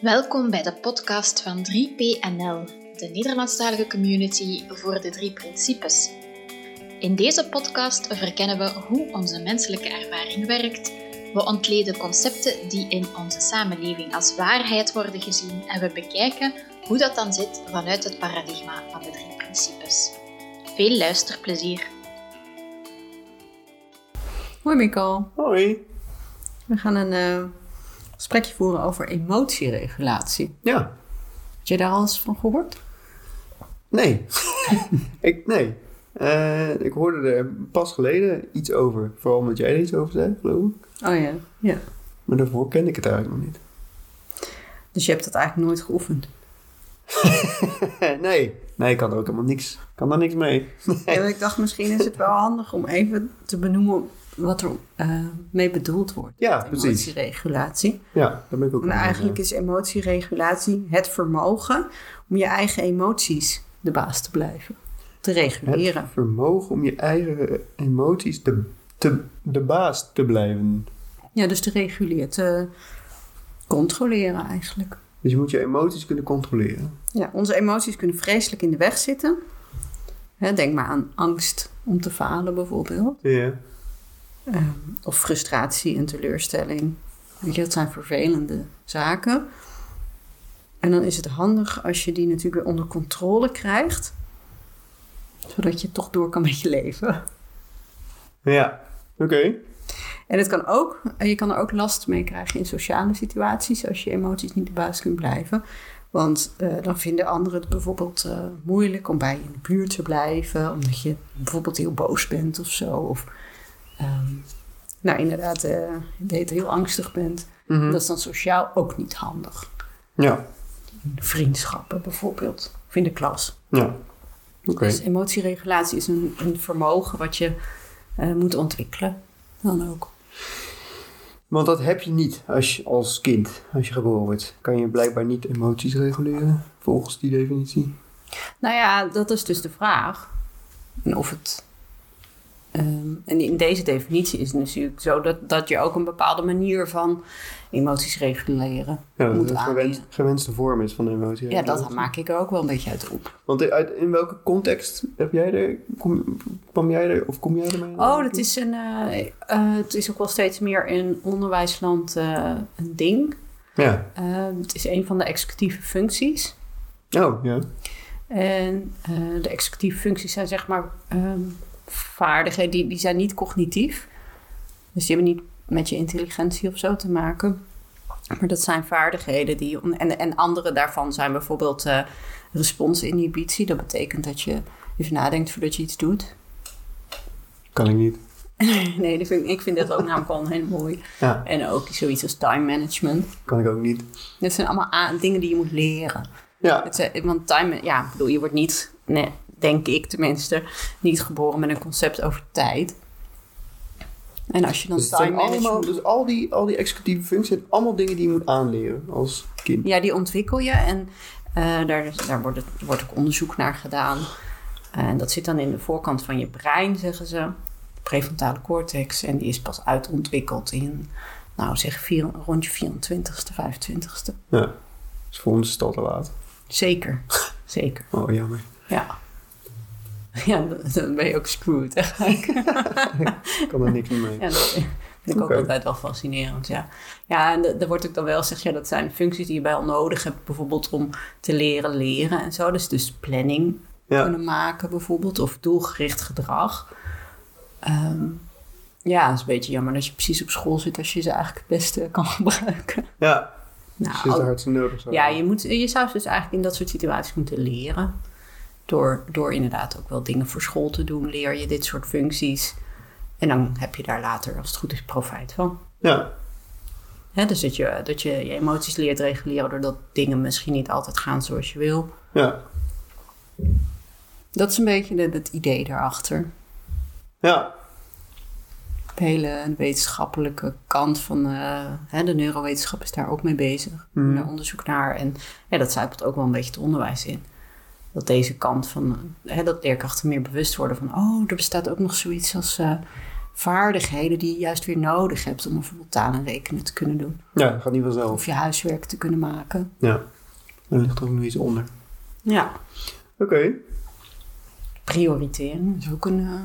Welkom bij de podcast van 3PNL, de Nederlandstalige community voor de drie principes. In deze podcast verkennen we hoe onze menselijke ervaring werkt. We ontleden concepten die in onze samenleving als waarheid worden gezien en we bekijken hoe dat dan zit vanuit het paradigma van de drie principes. Veel luisterplezier. Hoi Mikkel. Hoi. We gaan een uh, gesprekje voeren over emotieregulatie. Ja. Heb je daar al eens van gehoord? Nee. ik, nee. Uh, ik hoorde er pas geleden iets over. Vooral omdat jij er iets over zei, geloof ik. Oh ja, ja. Maar daarvoor kende ik het eigenlijk nog niet. Dus je hebt dat eigenlijk nooit geoefend? nee. Nee, ik kan er ook helemaal niks, kan daar niks mee. Ja, ik dacht misschien is het wel handig om even te benoemen wat er uh, mee bedoeld wordt. Ja, precies. Emotieregulatie. Ja, daar ben ik ook En eigenlijk is emotieregulatie het vermogen om je eigen emoties de baas te blijven. Te reguleren. Het vermogen om je eigen emoties de, te, de baas te blijven. Ja, dus te reguleren, te controleren eigenlijk. Dus je moet je emoties kunnen controleren. Ja, onze emoties kunnen vreselijk in de weg zitten. Hè, denk maar aan angst om te falen bijvoorbeeld. Ja. Um, of frustratie en teleurstelling. Weet je, dat zijn vervelende zaken. En dan is het handig als je die natuurlijk weer onder controle krijgt. Zodat je toch door kan met je leven. Ja, oké. En het kan ook, je kan er ook last mee krijgen in sociale situaties als je emoties niet de baas kunt blijven. Want uh, dan vinden anderen het bijvoorbeeld uh, moeilijk om bij je in de buurt te blijven, omdat je bijvoorbeeld heel boos bent of zo. Of um, nou, inderdaad, uh, dat je heel angstig bent. Mm -hmm. Dat is dan sociaal ook niet handig. Ja. Vriendschappen bijvoorbeeld, of in de klas. Ja. Oké. Okay. Dus emotieregulatie is een, een vermogen wat je moet ontwikkelen. Dan ook. Want dat heb je niet als, je, als kind, als je geboren wordt. Kan je blijkbaar niet emoties reguleren, volgens die definitie. Nou ja, dat is dus de vraag. En of het. Um, en in deze definitie is het natuurlijk zo dat, dat je ook een bepaalde manier van emoties reguleren ja, moet dat het gewenst, gewenste vorm is van de emotie. Ja, dat maak ik er ook wel een beetje uit op. Want uit, in welke context heb jij er, kom, kwam jij er of kom jij ermee? Oh, dat is een, uh, uh, het is ook wel steeds meer in onderwijsland uh, een ding. Ja. het is een van de executieve functies. Oh, ja. En de executieve functies zijn zeg maar um, vaardigheden, die, die zijn niet cognitief. Dus die hebben niet met je intelligentie of zo te maken. Maar dat zijn vaardigheden die. En, en andere daarvan zijn bijvoorbeeld uh, responsinhibitie. Dat betekent dat je even nadenkt voordat je iets doet. Kan ik niet. nee, vind, ik vind dat ook namelijk al heel mooi. Ja. En ook zoiets als time management. Kan ik ook niet. Dat zijn allemaal dingen die je moet leren. Ja. Het, want time, ja, ik bedoel, je wordt niet, nee, denk ik tenminste, niet geboren met een concept over tijd. En als je dan dus time management... Allemaal, dus al die, al die executieve functies zijn allemaal dingen die je moet aanleren als kind. Ja, die ontwikkel je en uh, daar, daar wordt, het, wordt ook onderzoek naar gedaan. En dat zit dan in de voorkant van je brein, zeggen ze. De prefrontale cortex. En die is pas uitontwikkeld in, nou zeg, vier, rond je 24ste, 25ste. Ja, dus voor ons is het al te laat. Zeker, zeker. Oh, jammer. Ja. Ja, dan ben je ook screwed eigenlijk. ik kan er niks meer mee. Ja, dat vind ik okay. ook altijd wel fascinerend, ja. Ja, en er wordt ook dan wel gezegd, ja, dat zijn functies die je wel nodig hebt, bijvoorbeeld om te leren leren en zo. Dus, dus planning ja. kunnen maken bijvoorbeeld, of doelgericht gedrag. Um, ja, het is een beetje jammer dat je precies op school zit als je ze eigenlijk het beste kan gebruiken. Ja, nou, dus je is hartstikke nodig. Zo. Ja, je, moet, je zou dus eigenlijk in dat soort situaties moeten leren. Door, door inderdaad ook wel dingen voor school te doen, leer je dit soort functies. En dan heb je daar later, als het goed is, profijt van. Ja. Hè, dus dat je, dat je je emoties leert reguleren doordat dingen misschien niet altijd gaan zoals je wil. Ja. Dat is een beetje de, het idee daarachter. Ja. De hele wetenschappelijke kant van uh, hè, de neurowetenschap is daar ook mee bezig. Daar onderzoek naar. En ja, dat zijpelt ook wel een beetje het onderwijs in dat deze kant van hè, dat leerkrachten meer bewust worden van, oh, er bestaat ook nog zoiets als uh, vaardigheden die je juist weer nodig hebt om bijvoorbeeld taal en rekenen te kunnen doen. Ja, dat gaat niet vanzelf. Of je huiswerk te kunnen maken. Ja, daar ligt er ook nog iets onder. Ja. Oké. Prioriteren is ook een eh,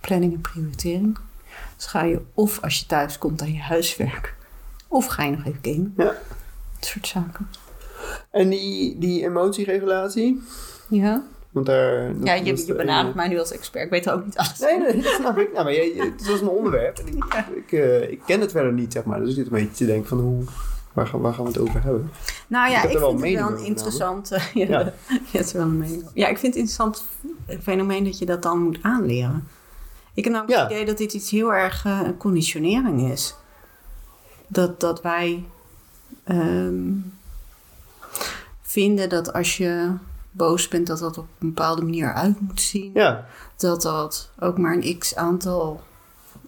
planning en prioritering. Dus ga je of als je thuis komt aan je huiswerk, of ga je nog even gamen. Ja. Dat soort zaken. En die, die emotieregulatie? Ja. Want daar... Ja, je, je de benadert ene- mij nu als expert. Ik weet er ook niet alles. Nee, nee, dat snap ik. Nou, maar je, je- het was een onderwerp. En ik, ik, eh, ik ken het verder niet, zeg maar. Dus ik zit een beetje te denken van hoe... Waar gaan, waar gaan we het over hebben? Nou ja, ik, vind het wel een interessant... eh, ja, Ja. je hebt er wel een mening. Ja, ik vind het een interessant fenomeen dat je dat dan moet aanleren. Ik heb namelijk Ja. het idee dat dit iets heel erg eh, een conditionering is. Dat, dat wij ehm, vinden dat als je boos bent, dat dat op een bepaalde manier uit moet zien. Ja, Dat dat ook maar een x aantal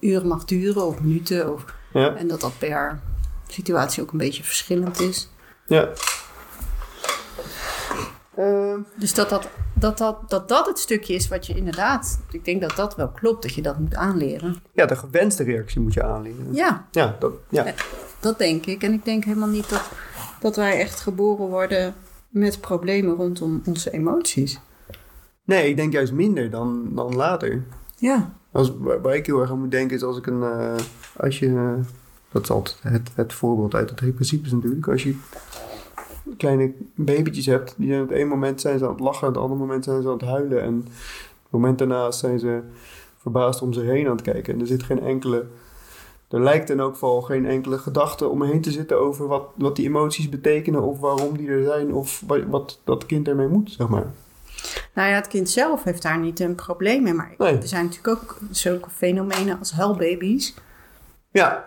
uren mag duren of minuten. Of, ja, en dat dat per situatie ook een beetje verschillend is. ja. Ehm, Dus dat dat, dat, dat, dat dat het stukje is wat je inderdaad... Ik denk dat dat wel klopt, dat je dat moet aanleren. ja, de gewenste reactie moet je aanleren. Ja, Ja, dat, ja. dat denk ik. En ik denk helemaal niet dat, dat wij echt geboren worden met problemen rondom onze emoties. Nee, ik denk juist minder dan, dan later. Ja. Als, waar, waar ik heel erg aan moet denken is als ik een... eh, als je... dat is altijd het, het voorbeeld uit de drie principes natuurlijk. Als je kleine babytjes hebt, die zijn op het ene moment zijn ze aan het lachen, op het andere moment zijn ze aan het huilen. En het moment daarnaast zijn ze verbaasd om zich heen aan het kijken. En er zit geen enkele... Er lijkt in elk geval geen enkele gedachte om me heen te zitten over wat, wat die emoties betekenen of waarom die er zijn of wat, wat dat kind ermee moet, zeg maar. Nou ja, het kind zelf heeft daar niet een probleem mee. Maar Nee. er zijn natuurlijk ook zulke fenomenen als huilbaby's. Ja,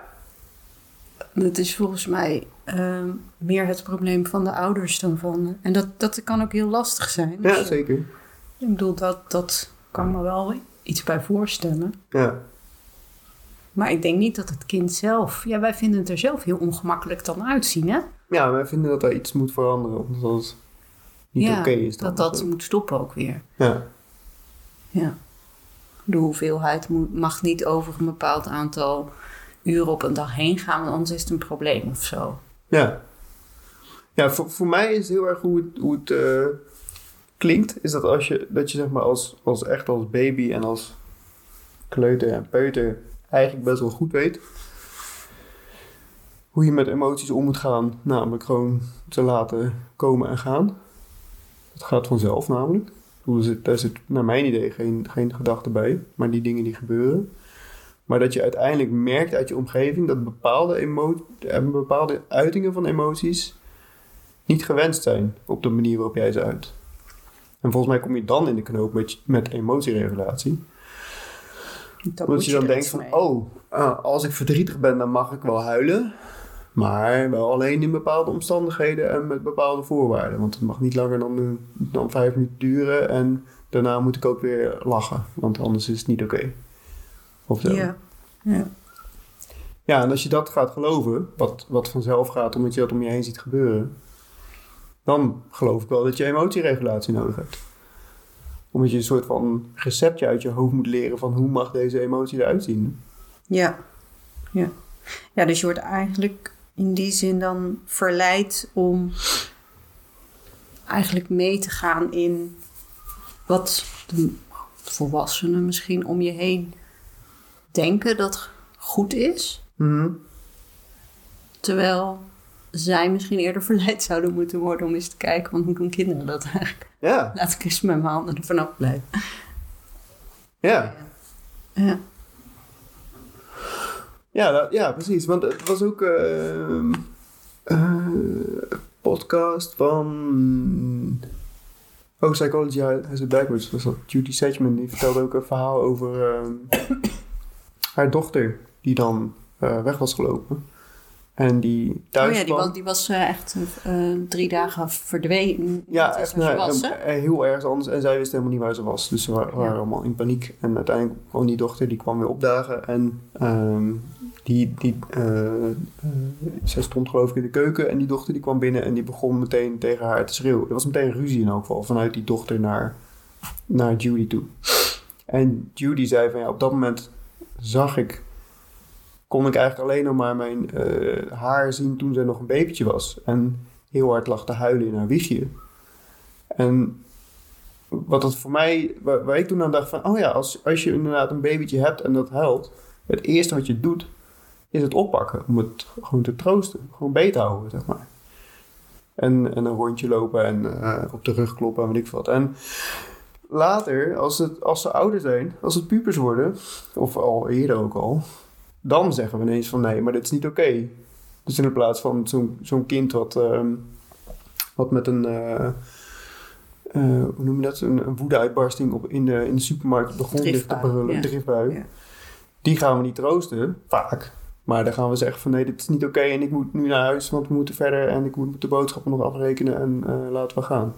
Dat is volgens mij ehm, meer het probleem van de ouders dan van... En dat, dat kan ook heel lastig zijn. ja Dus, zeker. Ik bedoel, dat, dat kan me wel iets bij voorstellen. Ja. Maar ik denk niet dat het kind zelf... Ja, wij vinden het er zelf heel ongemakkelijk dan uitzien, hè? Ja, wij vinden dat er iets moet veranderen, omdat het niet ja, oké is. Dan dat dat moet stoppen ook weer. Ja, Ja. De hoeveelheid mag niet over een bepaald aantal uren op een dag heen gaan, want anders is het een probleem of zo. ja. Ja, voor, voor mij is heel erg hoe het, hoe het eh, klinkt, is dat als je, dat je zeg maar als, als echt als baby en als kleuter en peuter eigenlijk best wel goed weet hoe je met emoties om moet gaan, namelijk gewoon te laten komen en gaan. Dat gaat vanzelf namelijk. Er zit, daar zit naar mijn idee geen, geen gedachte bij, maar die dingen die gebeuren. Maar dat je uiteindelijk merkt uit je omgeving dat bepaalde, emo bepaalde uitingen van emoties niet gewenst zijn op de manier waarop jij ze uit. En volgens mij kom je dan in de knoop met, met emotieregulatie. Dat Omdat je dan denkt van, mee. oh, ah, als ik verdrietig ben, dan mag ik wel huilen. Maar wel alleen in bepaalde omstandigheden en met bepaalde voorwaarden. Want het mag niet langer dan, dan vijf minuten duren. En daarna moet ik ook weer lachen. Want anders is het niet oké. Of zo. Ja. ja. Ja, en als je dat gaat geloven, wat, wat vanzelf gaat omdat je dat om je heen ziet gebeuren, dan geloof ik wel dat je emotieregulatie nodig hebt. Omdat je een soort van receptje uit je hoofd moet leren van hoe mag deze emotie eruit zien. Ja. ja. Ja, dus je wordt eigenlijk in die zin dan verleid om eigenlijk mee te gaan in wat de volwassenen misschien om je heen denken dat goed is. Mhm. Terwijl zij misschien eerder verleid zouden moeten worden om eens te kijken, want hoe doen kinderen dat eigenlijk? Ja, Laat ik eens met mijn handen er vanaf blijven. ja. Ja. Ja, dat- ja, precies. Want het was ook ehm, eh, een podcast van... Oh, Psychology Has It Backwards. Was dat Judy Sedgman. Die vertelde ook een verhaal over ehm, haar dochter die dan eh, weg was gelopen. En die thuis Oh ja, die kwam. was, die was eh, echt eh, drie dagen verdwenen. Ja, echt nou, was, eh, eh, heel erg anders. En zij wist helemaal niet waar ze was. Dus ze wa- waren Ja. allemaal in paniek. En uiteindelijk kwam die dochter, die kwam weer opdagen. En ehm, die, die, eh, eh, zij stond geloof ik in de keuken. En die dochter die kwam binnen en die begon meteen tegen haar te schreeuwen. Er was meteen ruzie in elk geval. Vanuit die dochter naar, naar Judy toe. En Judy zei van ja, op dat moment zag ik, kon ik eigenlijk alleen nog maar mijn eh, haar zien toen zij nog een babytje was. En heel hard lag te huilen in haar wiegje. En wat dat voor mij, waar, ik toen aan dacht van, oh ja, als, als je inderdaad een babytje hebt en dat huilt, het eerste wat je doet, is het oppakken. Om het gewoon te troosten. Gewoon beter houden, zeg maar. En, en een rondje lopen en eh, op de rug kloppen en weet ik wat. En later, als, het, als ze ouder zijn, als het pubers worden, of al eerder ook al, dan zeggen we ineens van nee, maar dit is niet oké. Dus in plaats van zo'n zo'n kind wat, ehm, wat met een, eh, eh, hoe noem je dat, een, een woedeuitbarsting op, in, de, in de supermarkt op de grond ligt te brullen, ja. driftbui. Ja. Die gaan we niet troosten, vaak. Maar dan gaan we zeggen van nee, dit is niet oké en ik moet nu naar huis, want we moeten verder en ik moet de boodschappen nog afrekenen en eh, laten we gaan.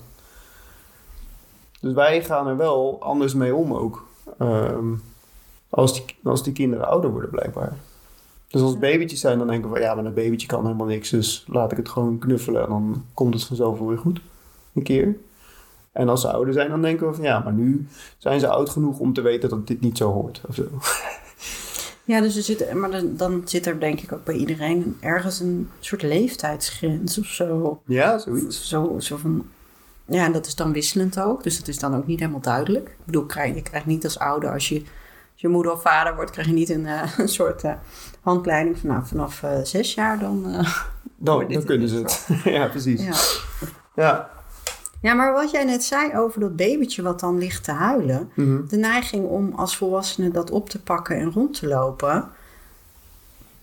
Dus wij gaan er wel anders mee om ook. Ehm, als, die, als die kinderen ouder worden blijkbaar. Dus als babytjes zijn, dan denken we van ja, maar een babytje kan helemaal niks. Dus laat ik het gewoon knuffelen en dan komt het vanzelf wel weer goed. Een keer. En als ze ouder zijn, dan denken we van ja, maar nu zijn ze oud genoeg om te weten dat dit niet zo hoort. Of zo. Ja, dus er zit, maar dan, dan zit er denk ik ook bij iedereen ergens een soort leeftijdsgrens of zo. Ja, zoiets. Zo, zo van, ja, en dat is dan wisselend ook. Dus dat is dan ook niet helemaal duidelijk. Ik bedoel, krijg, je krijgt niet als ouder, als je, je moeder of vader wordt, krijg je niet een, eh, een soort eh, handleiding van nou, vanaf eh, zes jaar dan. Dan, dan kunnen ze het. ja, precies. ja. Ja. ja, maar wat jij net zei over dat babytje wat dan ligt te huilen. Mhm. de neiging om als volwassene dat op te pakken en rond te lopen.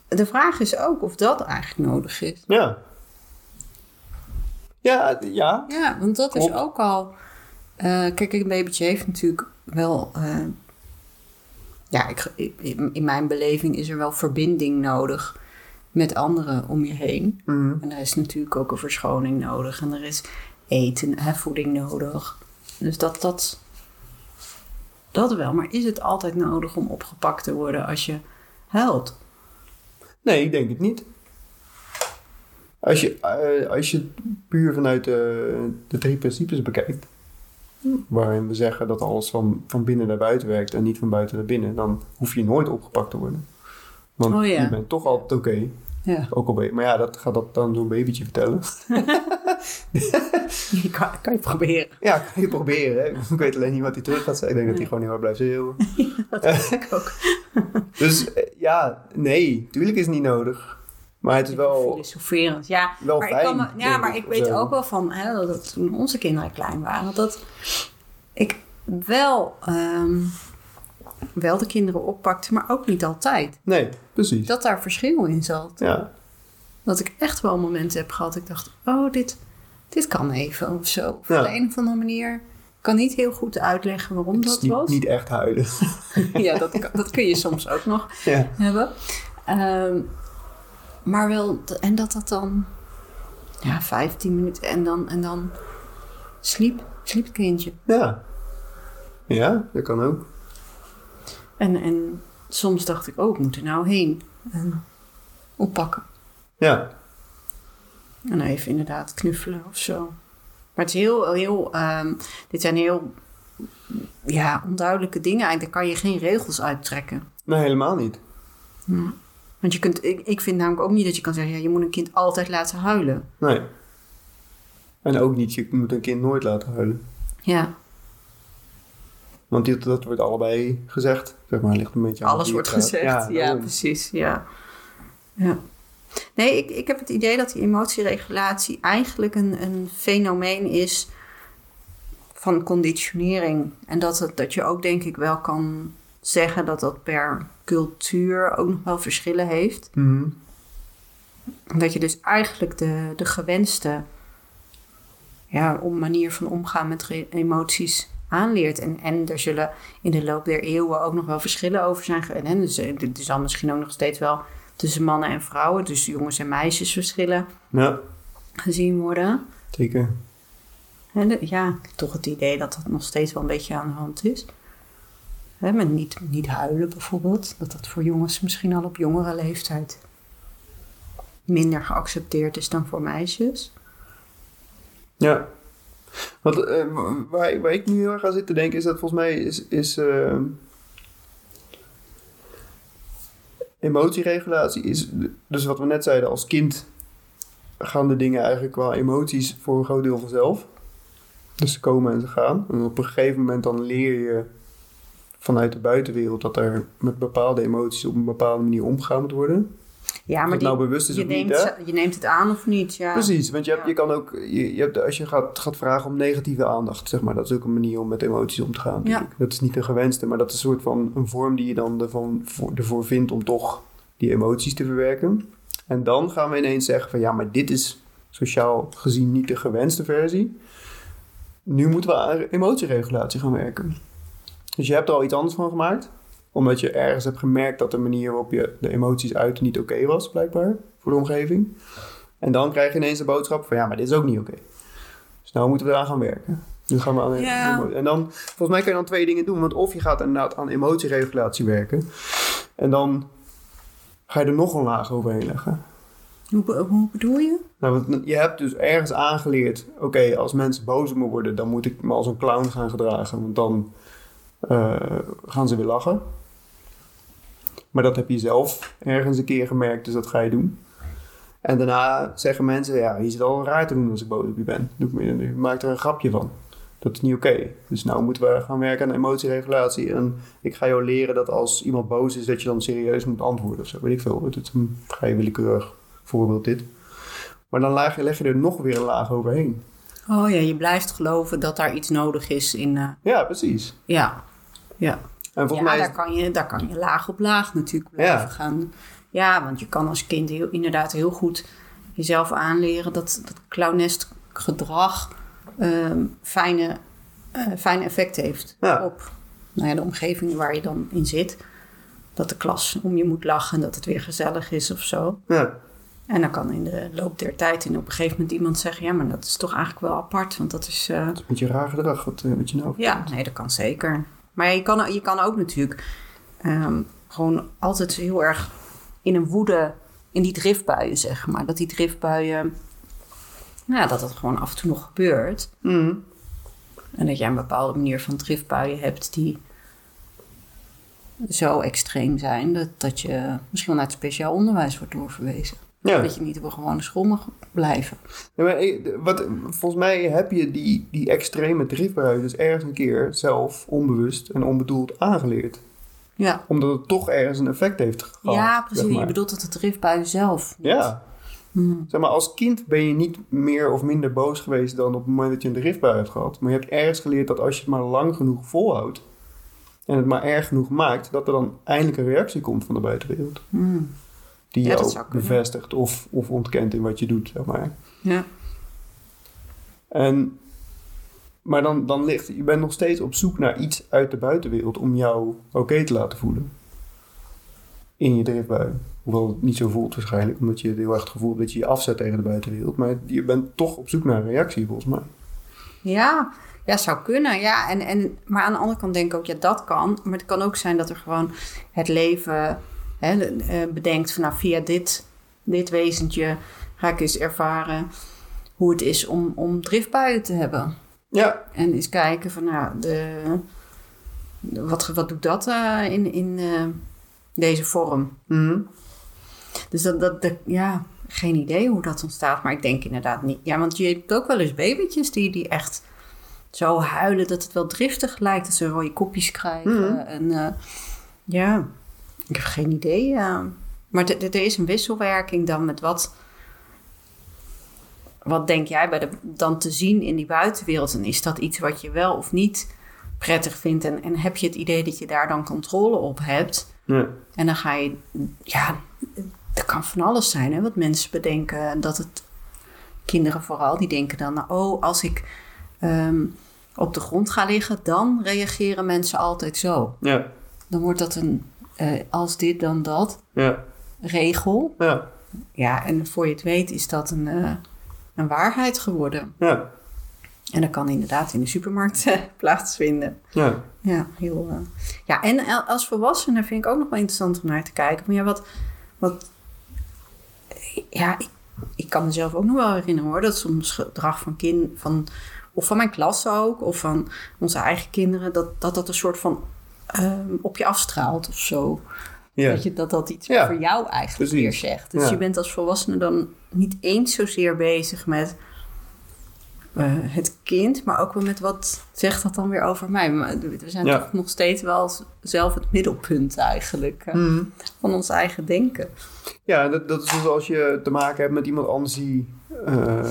De vraag is ook of dat eigenlijk nodig is. Ja. Ja, ja. Ja, want dat Klopt. is ook al. kijk, een babytje heeft natuurlijk wel. Eh, ja, ik, in, mijn beleving is er wel verbinding nodig met anderen om je heen. Mhm. En er is natuurlijk ook een verschoning nodig. En er is eten, hè, voeding nodig. Dus dat, dat, dat wel. Maar is het altijd nodig om opgepakt te worden als je huilt? Nee, ik denk het niet. Als je, eh, als je puur vanuit de, de drie principes bekijkt, waarin we zeggen dat alles van, van binnen naar buiten werkt en niet van buiten naar binnen, dan hoef je nooit opgepakt te worden. Want Oh ja. je bent toch altijd oké. Ja. Ook al maar ja, dat gaat dat dan zo'n babytje vertellen. kan, kan je proberen. Ja, kan je proberen. Hè? Ik weet alleen niet wat hij terug gaat zeggen. Ik denk dat hij gewoon niet meer blijft schreeuwen. Ik ook. Dus eh, ja, nee, tuurlijk is het niet nodig. Maar het is wel, Filosoferend, ja. wel maar fijn. ik kan me, ja, maar ik weet zo. ook wel van, hè, dat, toen onze kinderen klein waren, dat ik wel, ehm, wel de kinderen oppakte, maar ook niet altijd. Nee, precies. Dat daar verschil in zat. Ja, Dat ik echt wel momenten heb gehad, ik dacht, oh, dit, dit kan even of zo. Ja. op de een of andere manier. Ik kan niet heel goed uitleggen waarom dat niet, was. niet echt huilen. ja, dat, dat kun je soms ook nog ja. hebben. Ehm, maar wel, en dat dat dan, ja, 15 minuten en dan, en dan sliep, sliep het kindje. ja. Ja, dat kan ook. En, en soms dacht ik, oh, ik moet er nou heen. En oppakken. Ja, En even inderdaad knuffelen of zo. Maar het is heel, heel, ehm, dit zijn heel, ja, onduidelijke dingen. Eigenlijk daar kan je geen regels uittrekken. nee, helemaal niet. Want je kunt, ik, ik vind namelijk ook niet dat je kan zeggen, ja, je moet een kind altijd laten huilen. Nee. En ook niet, je moet een kind nooit laten huilen. Ja, Want dit, dat wordt allebei gezegd. Zeg maar, ligt een beetje aan Alles wordt gezegd. Ja, precies. Ja. ja. Nee, ik, ik heb het idee dat die emotieregulatie eigenlijk een, een fenomeen is van conditionering. En dat, het, dat je ook denk ik wel kan zeggen dat dat per cultuur ook nog wel verschillen heeft. Mhm. Dat je dus eigenlijk de, de gewenste ja, om manier van omgaan met emoties aanleert. En, en er zullen in de loop der eeuwen ook nog wel verschillen over zijn. En dus, dit is dan misschien ook nog steeds wel tussen mannen en vrouwen, dus jongens en meisjes verschillen Ja, gezien worden. zeker. En de- ja, toch het idee dat dat nog steeds wel een beetje aan de hand is. Hè, met niet, niet huilen bijvoorbeeld. Dat dat voor jongens misschien al op jongere leeftijd minder geaccepteerd is dan voor meisjes. Ja. Want eh, waar, waar ik nu heel erg aan zit te denken is dat volgens mij is, is, eh, emotieregulatie is, dus wat we net zeiden, als kind gaan de dingen eigenlijk qua emoties voor een groot deel vanzelf. Dus ze komen en ze gaan. En op een gegeven moment dan leer je vanuit de buitenwereld dat er met bepaalde emoties op een bepaalde manier omgegaan moet worden. Ja, maar het die, nou bewust is je, of niet, neemt, hè? je neemt het aan of niet. Ja. Precies, want je, hebt, je kan ook, je, je hebt, als je gaat, gaat vragen om negatieve aandacht, zeg maar, dat is ook een manier om met emoties om te gaan. Ja. Dat is niet de gewenste, maar dat is een soort van een vorm die je dan ervan, voor, ervoor vindt om toch die emoties te verwerken. En dan gaan we ineens zeggen van ja, maar dit is sociaal gezien niet de gewenste versie. Nu moeten we aan emotieregulatie gaan werken. Dus je hebt er al iets anders van gemaakt, omdat je ergens hebt gemerkt dat de manier waarop je de emoties uitte niet oké was, blijkbaar, voor de omgeving. En dan krijg je ineens de boodschap van ja, maar dit is ook niet oké. Dus nou moeten we eraan gaan werken. Nu gaan we aan Ja. En dan, volgens mij kan je dan twee dingen doen. Want of je gaat inderdaad aan emotieregulatie werken. En dan ga je er nog een laag overheen leggen. Hoe bedoel je? Nou, want je hebt dus ergens aangeleerd... Oké, als mensen boos op me worden... dan moet ik me als een clown gaan gedragen. Want dan eh, gaan ze weer lachen. Maar dat heb je zelf ergens een keer gemerkt. Dus dat ga je doen. En daarna zeggen mensen... Ja, je zit al raar te doen als ik boos op je ben. Doe ik me- Je maakt er een grapje van. Dat is niet oké. Dus nou moeten we gaan werken aan emotieregulatie. En ik ga jou leren dat als iemand boos is... dat je dan serieus moet antwoorden of zo. Weet ik veel. Het is een vrij willekeurig voorbeeld dit. Maar dan leg je, leg je er nog weer een laag overheen. Oh ja, je blijft geloven dat daar iets nodig is in... eh, Ja, precies. ja, ja. En ja, mij daar is, kan, je, daar kan je laag op laag natuurlijk blijven Ja. gaan. Ja, want je kan als kind heel, inderdaad heel goed jezelf aanleren dat, dat clownesk gedrag ehm, fijne, eh, fijne effect heeft Ja. op nou ja, de omgeving waar je dan in zit. Dat de klas om je moet lachen en dat het weer gezellig is of zo. ja, En dan kan in de loop der tijd en op een gegeven moment iemand zeggen... ja, maar dat is toch eigenlijk wel apart, want dat is... eh, een beetje raar gedrag wat, eh, wat je nou ja, nee, dat kan zeker. Maar je kan, je kan ook natuurlijk ehm, gewoon altijd heel erg in een woede, in die driftbuien zeg maar. Dat die driftbuien, nou, ja, dat dat gewoon af en toe nog gebeurt. Mhm. En dat jij een bepaalde manier van driftbuien hebt die zo extreem zijn dat, dat je misschien wel naar het speciaal onderwijs wordt doorverwezen. Ja. Dat je niet op een gewone school mag blijven. Maar, eh, wat, volgens mij heb je die, die extreme driftbuien dus ergens een keer zelf onbewust en onbedoeld aangeleerd. Ja, Omdat het toch ergens een effect heeft gehad. ja precies. zeg maar. Je bedoelt dat de driftbuien zelf. niet- Ja. Hmm. Zeg maar, als kind ben je niet meer of minder boos geweest dan op het moment dat je een driftbui hebt gehad. Maar je hebt ergens geleerd dat als je het maar lang genoeg volhoudt en het maar erg genoeg maakt, dat er dan eindelijk een reactie komt van de buitenwereld. Hmm. Die Ja, bevestigt of, of ontkent in wat je doet, zeg maar. Ja. En, maar dan, dan ligt, je bent nog steeds op zoek naar iets uit de buitenwereld om jou oké te laten voelen. In je driftbui. Hoewel het niet zo voelt waarschijnlijk, omdat je heel erg het gevoel hebt dat je je afzet tegen de buitenwereld. Maar je bent toch op zoek naar een reactie, volgens mij. Ja, ja, zou kunnen. Ja, en, en, maar aan de andere kant denk ik ook, ja, dat kan. Maar het kan ook zijn dat er gewoon het leven eh, bedenkt van, nou, via dit, dit wezentje ga ik eens ervaren hoe het is om, om driftbuien te hebben. Ja, En eens kijken van, nou, de, wat, wat doet dat eh, in, in eh, deze vorm? mhm. Dus dat, dat, dat- ja, geen idee hoe dat ontstaat. Maar ik denk inderdaad niet. Ja, want je hebt ook wel eens babytjes die, die echt zo huilen dat het wel driftig lijkt. Dat ze rode kopjes krijgen. Mhm. En ja, ik heb geen idee. Maar er is een wisselwerking dan met wat... Wat denk jij bij de, dan te zien in die buitenwereld? En is dat iets wat je wel of niet prettig vindt? En, en heb je het idee dat je daar dan controle op hebt? ja. En dan ga je, ja, dat kan van alles zijn, hè, wat mensen bedenken. Dat het, kinderen vooral, die denken dan, nou, oh, als ik ehm, op de grond ga liggen, dan reageren mensen altijd zo. ja, Dan wordt dat een, eh, als dit, dan dat, ja, regel. ja, Ja, en voor je het weet is dat een, eh, een waarheid geworden. ja, En dat kan inderdaad in de supermarkt eh, plaatsvinden. ja. Ja, heel. Ja, en als volwassene vind ik ook nog wel interessant om naar te kijken. Maar ja, wat. wat ja, ik, ik kan mezelf ook nog wel herinneren hoor. Dat soms gedrag van kind. Van, of van mijn klas ook. Of van onze eigen kinderen. Dat dat, dat een soort van. Ehm, op je afstraalt of zo. Ja. Dat, je, dat dat iets Ja, voor jou eigenlijk precies. weer zegt. Dus Ja. je bent als volwassene dan niet eens zozeer bezig met eh, het kind, maar ook wel met wat zegt dat dan weer over mij. Maar we zijn toch nog steeds wel zelf het middelpunt eigenlijk eh, Mhm. van ons eigen denken. Ja, dat, dat is dus als je te maken hebt met iemand anders die eh,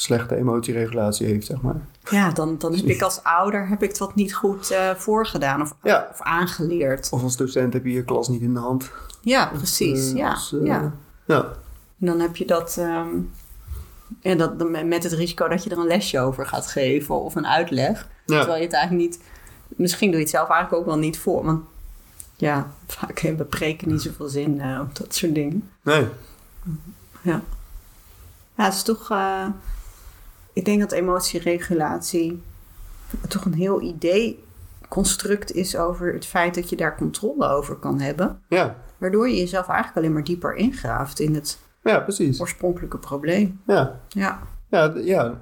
slechte emotieregulatie heeft, zeg maar. Ja, dan, dan heb ik als ouder heb ik het wat niet goed eh, voorgedaan of, Ja. of aangeleerd. Of als docent heb je je klas niet in de hand. Ja, precies. Eh, ja, als, eh, ja. ja. En dan heb je dat, ehm, en dat met het risico dat je er een lesje over gaat geven of een uitleg. Ja. Terwijl je het eigenlijk niet, misschien doe je het zelf eigenlijk ook wel niet voor. Want ja, vaak hebben preken niet zoveel zin op dat soort dingen. Nee. Ja, ja het is toch, ik denk dat emotieregulatie toch een heel idee construct is over het feit dat je daar controle over kan hebben. Ja. Waardoor je jezelf eigenlijk alleen maar dieper ingraaft in het Ja, precies. oorspronkelijke probleem. Ja. Ja, Ja, ja.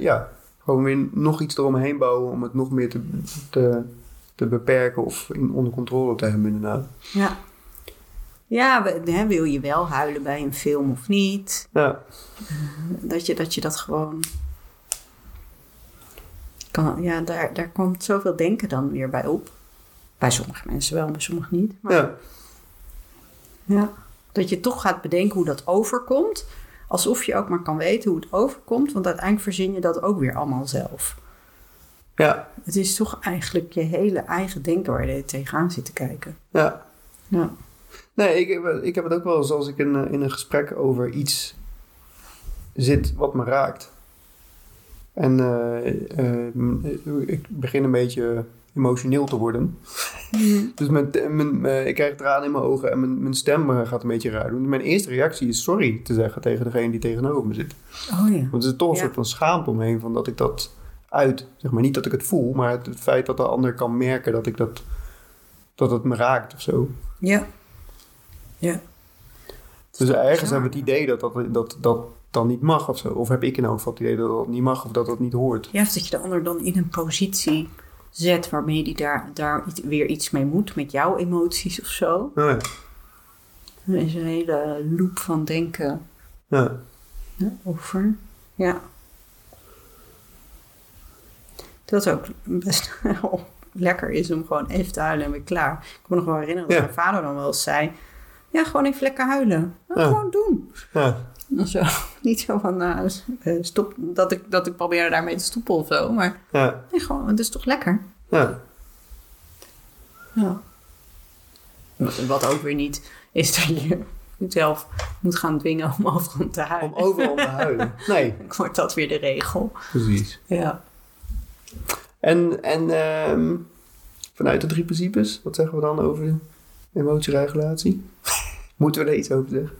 Ja. Gewoon weer nog iets eromheen bouwen om het nog meer te, te, te beperken of in, onder controle te hebben inderdaad. ja. Ja, hè, wil je wel huilen bij een film of niet? Ja. Dat je dat, je dat gewoon... Kan, ja, daar, daar komt zoveel denken dan weer bij op. Bij sommige mensen wel, bij sommigen niet. Maar, Ja. ja. Dat je toch gaat bedenken hoe dat overkomt. Alsof je ook maar kan weten hoe het overkomt. Want uiteindelijk verzin je dat ook weer allemaal zelf. Ja. Het is toch eigenlijk je hele eigen denken waar je tegenaan zit te kijken. Ja. Ja. Nee, ik, heb- ik heb het ook wel eens als ik in, eh, in een gesprek over iets zit wat me raakt. En eh, eh, ik begin een beetje emotioneel te worden. Dus mijn, mijn, ik krijg tranen in mijn ogen en mijn, mijn stem gaat een beetje raar doen. Mijn eerste reactie is sorry te zeggen tegen degene die tegenover me zit. Oh ja. Want er is toch een Ja. soort van schaamte omheen van dat ik dat uit. Zeg maar niet dat ik het voel, maar het, het feit dat de ander kan merken dat ik dat, dat het me raakt of zo. Ja. Ja. Dus ergens hebben we het idee dat dat, dat dat dan niet mag of zo. Of heb ik in elk geval het idee dat dat niet mag of dat dat niet hoort. Ja, of dat je de ander dan in een positie zet waarmee die daar, daar weer iets mee moet met jouw emoties of zo. Ja. Er is een hele loop van denken Ja. over. Ja. Dat ook best lekker is om gewoon even te huilen en weer klaar. Ik kan me nog wel herinneren dat Ja. mijn vader dan wel eens zei... Ja, gewoon even lekker huilen. Nou, Ja. Gewoon doen. Ja. Zo. Niet zo van, eh, stop, dat ik, dat ik probeer daarmee te stoppen of zo. Maar Ja. nee, gewoon, het is toch lekker? Ja. Ja. Wat ook weer niet is dat je jezelf moet gaan dwingen om overal te Om huilen. overal te huilen. Nee, Dan wordt dat weer de regel. precies. Ja. En, en ehm, vanuit de drie principes, wat zeggen we dan over emotieregulatie? Moeten we er iets over zeggen?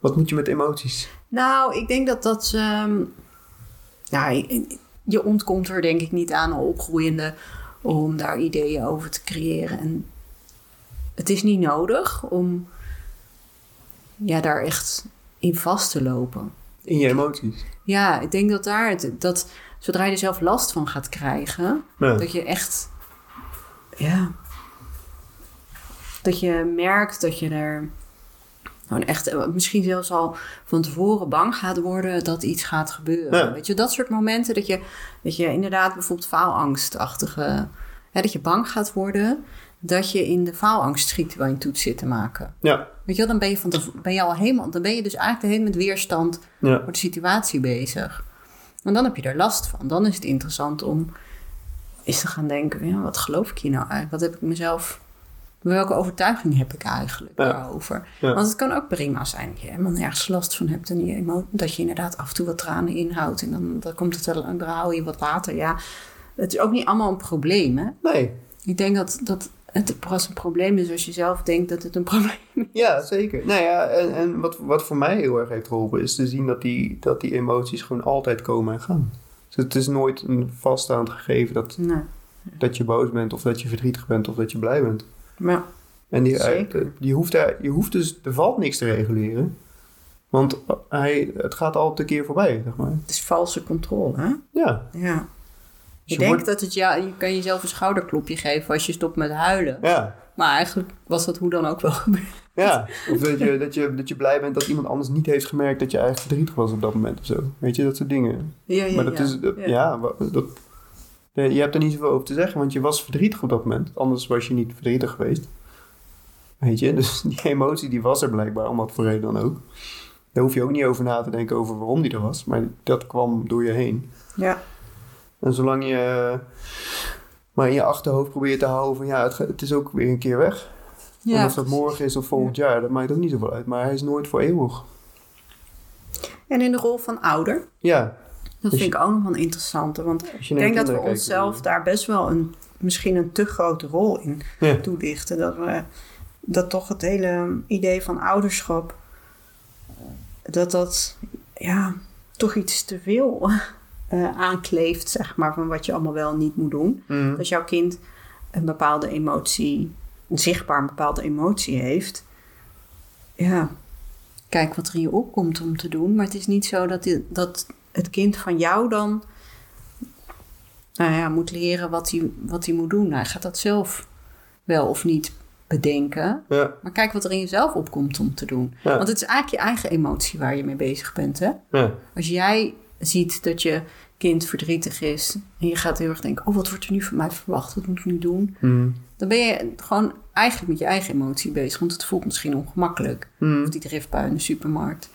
Wat moet je met emoties? Nou, ik denk dat dat... ehm, ja, je- ontkomt er denk ik niet aan, opgroeiende, om daar ideeën over te creëren. En het is niet nodig om ja, daar echt in vast te lopen. In je emoties. Ja, ik denk dat daar het, dat zodra je er zelf last van gaat krijgen, Ja. dat je echt, ja, dat je merkt dat je er gewoon echt, eh, misschien zelfs al van tevoren bang gaat worden dat iets gaat gebeuren. Ja. Weet je, dat soort momenten dat je, dat je inderdaad bijvoorbeeld faalangstachtige, hè, dat je bang gaat worden dat je in de faalangst schiet waar je een toets zit te maken. Ja. Weet je wel, dan ben je, van ben je al helemaal, dan ben je dus eigenlijk de hele met weerstand Ja. voor de situatie bezig. En dan heb je er last van. Dan is het interessant om eens te gaan denken: ja, wat geloof ik hier nou eigenlijk? Wat heb ik mezelf. Welke overtuiging heb ik eigenlijk Ja. daarover? Ja. Want het kan ook prima zijn dat je helemaal nergens last van hebt. En je dat je inderdaad af en toe wat tranen inhoudt. En dan, dan komt het wel, dan hou je wat later. Ja, het is ook niet allemaal een probleem. Hè? Nee. Ik denk dat, dat het pas een probleem is als je zelf denkt dat het een probleem is. Ja, zeker. Nou ja, en, en wat, wat voor mij heel erg heeft geholpen is te zien dat die, dat die emoties gewoon altijd komen en gaan. Dus het is nooit een vaststaand gegeven dat, Nee. dat je boos bent of dat je verdrietig bent of dat je blij bent. Maar En die, Zeker. die hoeft daar, je hoeft dus, er valt niks te reguleren. Want hij, het gaat altijd een keer voorbij, zeg maar. het is valse controle. Hè? Ja. Ja. Dus Je je denkt wordt- dat het ja, je kan jezelf een schouderklopje geven als je stopt met huilen. Ja. maar eigenlijk was dat hoe dan ook wel gebeurd. Ja, of dat je, dat, je, dat je blij bent dat iemand anders niet heeft gemerkt dat je eigenlijk verdrietig was op dat moment of zo. Weet je, dat soort dingen. Ja, ja, maar dat ja. is, dat- Ja. ja, dat, nee, je hebt er niet zoveel over te zeggen, want je was verdrietig op dat moment. Anders was je niet verdrietig geweest. Weet je, dus die emotie die was er blijkbaar, om wat voor reden dan ook. Daar hoef je ook niet over na te denken over waarom die er was, maar dat kwam door je heen. Ja. En zolang je maar in je achterhoofd probeert te houden van ja, het, is ook weer een keer weg. Ja, en of dat morgen is of volgend jaar, dat maakt ook niet zoveel uit. Maar hij is nooit voor eeuwig. En in de rol van ouder, Ja, dat Dus vind ik ook nog wel interessant. Want ik denk dat we onszelf daar best wel een, misschien een te grote rol in Ja. toedichten. Dat we dat toch het hele idee van ouderschap, dat dat ja, toch iets te veel eh, aankleeft, zeg maar, van wat je allemaal wel niet moet doen. Mhm. Als jouw kind een bepaalde emotie, een zichtbaar bepaalde emotie heeft, ja, kijk wat er in je opkomt om te doen. Maar het is niet zo dat, die- dat het kind van jou dan nou ja, moet leren wat hij, wat hij moet doen. Hij gaat dat zelf wel of niet bedenken. Ja, Maar kijk wat er in jezelf opkomt om te doen. Ja. Want het is eigenlijk je eigen emotie waar je mee bezig bent. Hè? ja, Als jij ziet dat je kind verdrietig is en je gaat heel erg denken: oh, wat wordt er nu van mij verwacht? Wat moet ik nu doen? Mhm. Dan ben je gewoon eigenlijk met je eigen emotie bezig, want het voelt misschien ongemakkelijk. Mhm. Of die driftbui in de supermarkt.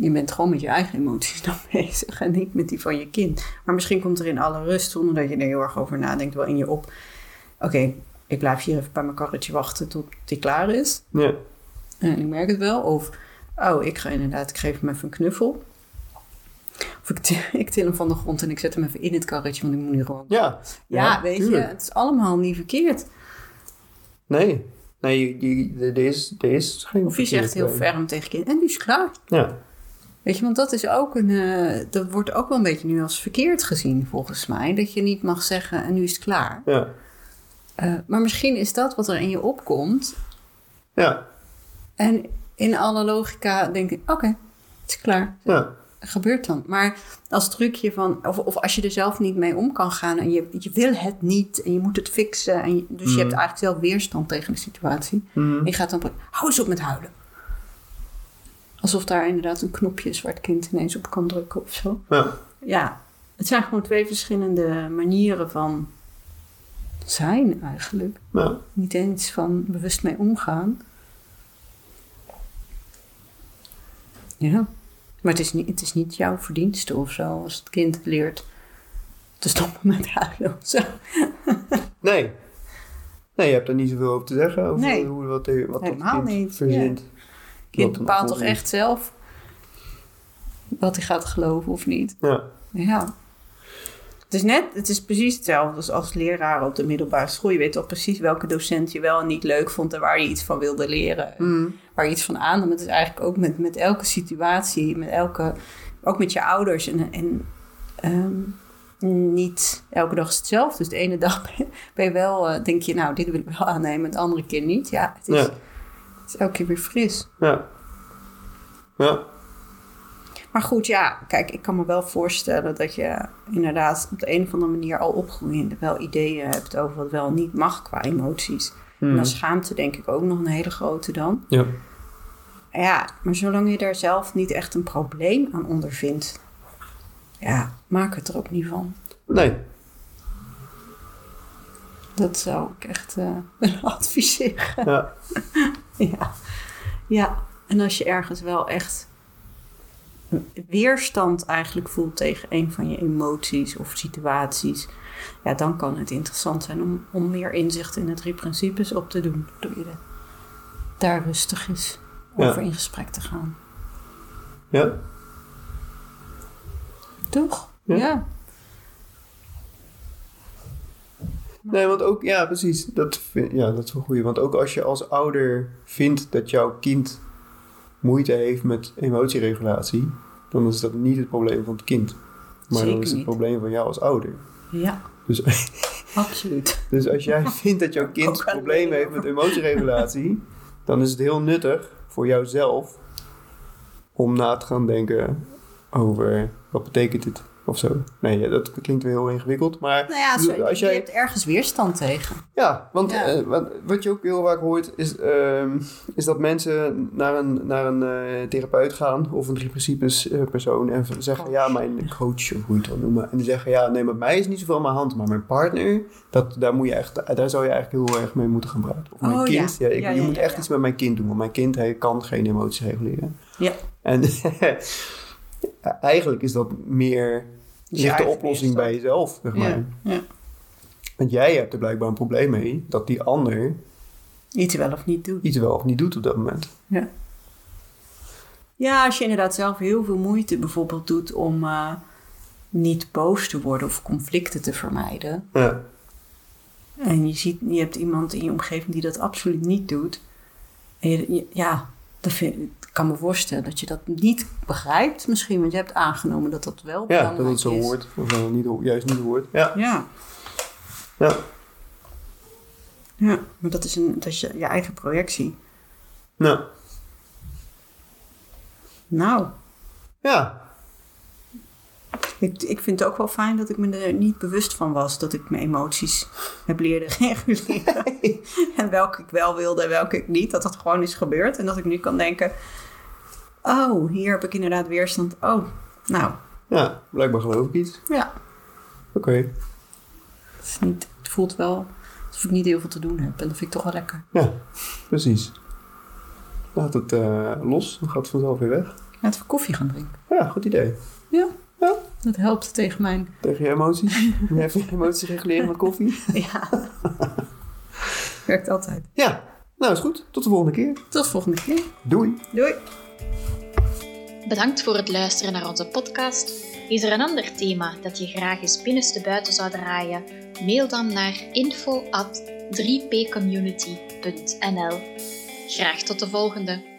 Je bent gewoon met je eigen emoties dan bezig en niet met die van je kind. Maar misschien komt er in alle rust, zonder dat je er heel erg over nadenkt, wel in je op. Oké, ik blijf hier even bij mijn karretje wachten tot die klaar is. ja, En ik merk het wel. Of, oh, ik ga inderdaad, ik geef hem even een knuffel. Of ik, til- ik til hem van de grond en ik zet hem even in het karretje, want ik moet nu gewoon... ja. Ja, weet tuurlijk. je, het is allemaal niet verkeerd. Nee, nee, er is, is geen Of je zegt heel ferm tegen kind, en nu is klaar. Ja, Weet je, want dat is ook een, eh, dat wordt ook wel een beetje nu als verkeerd gezien, volgens mij. Dat je niet mag zeggen, en nu is het klaar. ja, Eh, maar misschien is dat wat er in je opkomt. ja, En in alle logica denk ik, oké, het is klaar. ja, gebeurt dan. Maar als trucje van, of, of als je er zelf niet mee om kan gaan en je, je wil het niet en je moet het fixen. En je- dus je Mhm. hebt eigenlijk zelf weerstand tegen de situatie. Mhm. En je gaat dan, hou eens op met huilen. Alsof daar inderdaad een knopje is waar het kind ineens op kan drukken of zo. ja, Ja, het zijn gewoon twee verschillende manieren van zijn eigenlijk. ja, Niet eens van bewust mee omgaan. Ja, maar het is niet, het is niet jouw verdienste of zo als het kind leert te stoppen met huilen of zo. nee. Nee, je hebt er niet zoveel over te zeggen, over Nee. hoe, wat, wat dat Helemaal kind niet, verzint. Kind bepaalt toch echt zelf wat hij gaat geloven of niet. Ja, Ja. Het is net, het is precies hetzelfde als als leraar op de middelbare school. Je weet toch precies welke docent je wel en niet leuk vond en waar je iets van wilde leren. Mhm. Waar je iets van aannam. Het is eigenlijk ook met, met elke situatie, met elke, ook met je ouders. En, en ehm, niet elke dag is hetzelfde. Dus de ene dag ben je- wel, eh, denk je, nou, dit wil ik wel aannemen, en de andere keer niet. Ja, het is, ja, het is elke keer weer fris. ja. Ja, Maar goed, ja, kijk, ik kan me wel voorstellen dat je inderdaad op de een of andere manier al opgroeiende wel ideeën hebt over wat wel niet mag qua emoties. En dan schaamte denk ik ook nog een hele grote dan. ja. Ja, maar zolang je daar zelf niet echt een probleem aan ondervindt, ja, maak het er ook niet van. Nee, Dat zou ik echt eh, willen adviseren. ja, Ja. ja, en als je ergens wel echt weerstand eigenlijk voelt tegen een van je emoties of situaties, ja, dan kan het interessant zijn om, om meer inzicht in de drie principes op te doen. Door je daar rustig is Ja. over in gesprek te gaan. ja. Toch? Ja. ja. Nee, want ook, ja, precies. Dat, vind- ja, dat is wel goed. Want ook als je als ouder vindt dat jouw kind moeite heeft met emotieregulatie, dan is dat niet het probleem van het kind. Maar Zeker dan is het niet. probleem van jou als ouder. Ja, Dus, absoluut. dus als jij vindt dat jouw kind problemen heeft met emotieregulatie, dan is het heel nuttig voor jouzelf om na te gaan denken over wat betekent het Of zo. Nee, dat klinkt weer heel ingewikkeld. Maar Nou ja, als je hebt ergens weerstand tegen. Ja, want Ja. eh, wat, wat je ook heel vaak hoort, is, ehm, is dat mensen naar een, naar een eh, therapeut gaan of een drie principes eh, persoon en zeggen, Coach. ja, mijn coach, of hoe je het wil noemen. En die zeggen, ja, nee, met mij is niet zoveel aan mijn hand, maar mijn partner, dat, daar, moet je echt, daar zou je eigenlijk heel erg mee moeten gaan praten. Of mijn Oh, kind, ja. ik, je moet echt iets met mijn kind doen, want mijn kind hij kan geen emoties reguleren. Ja. En eigenlijk is dat meer, ligt de oplossing bij jezelf, zeg maar. Ja. Want jij hebt er blijkbaar een probleem mee dat die ander Iets wel of niet doen. iets wel of niet doet op dat moment. Ja. Ja, als je inderdaad zelf heel veel moeite bijvoorbeeld doet om eh, niet boos te worden of conflicten te vermijden. Ja, En je, ziet, je hebt iemand in je omgeving die dat absoluut niet doet. En je, ja, dat vind, ik kan me voorstellen dat je dat niet begrijpt misschien. Want je hebt aangenomen dat dat wel ja belangrijk dat het zo is. hoort. Of wel niet, juist niet hoort. Ja, Ja, ja. ja, maar dat is, een, dat is je, je eigen projectie. Nou, Nou, ja. Ik, ik vind het ook wel fijn dat ik me er niet bewust van was dat ik mijn emoties heb leren reguleren. en welke ik wel wilde en welke ik niet. Dat dat gewoon is gebeurd. En dat ik nu kan denken: oh, hier heb ik inderdaad weerstand. Oh, nou, Ja, blijkbaar geloof ik iets. ja. Oké. Het, het voelt wel alsof ik niet heel veel te doen heb. En dat vind ik toch wel lekker. Ja, precies. Laat het eh, los, dan gaat het vanzelf weer weg. Laten we koffie gaan drinken. Ja, goed idee. Ja, Ja. dat helpt tegen mijn... Tegen je emoties. Even je emoties reguleren met koffie. Ja, werkt altijd. Ja, nou is goed. Tot de volgende keer. Tot de volgende keer. Doei. Doei. Bedankt voor het luisteren naar onze podcast. Is er een ander thema dat je graag eens binnenste buiten zou draaien? Mail dan naar info at 3pcommunity.nl. Graag tot de volgende.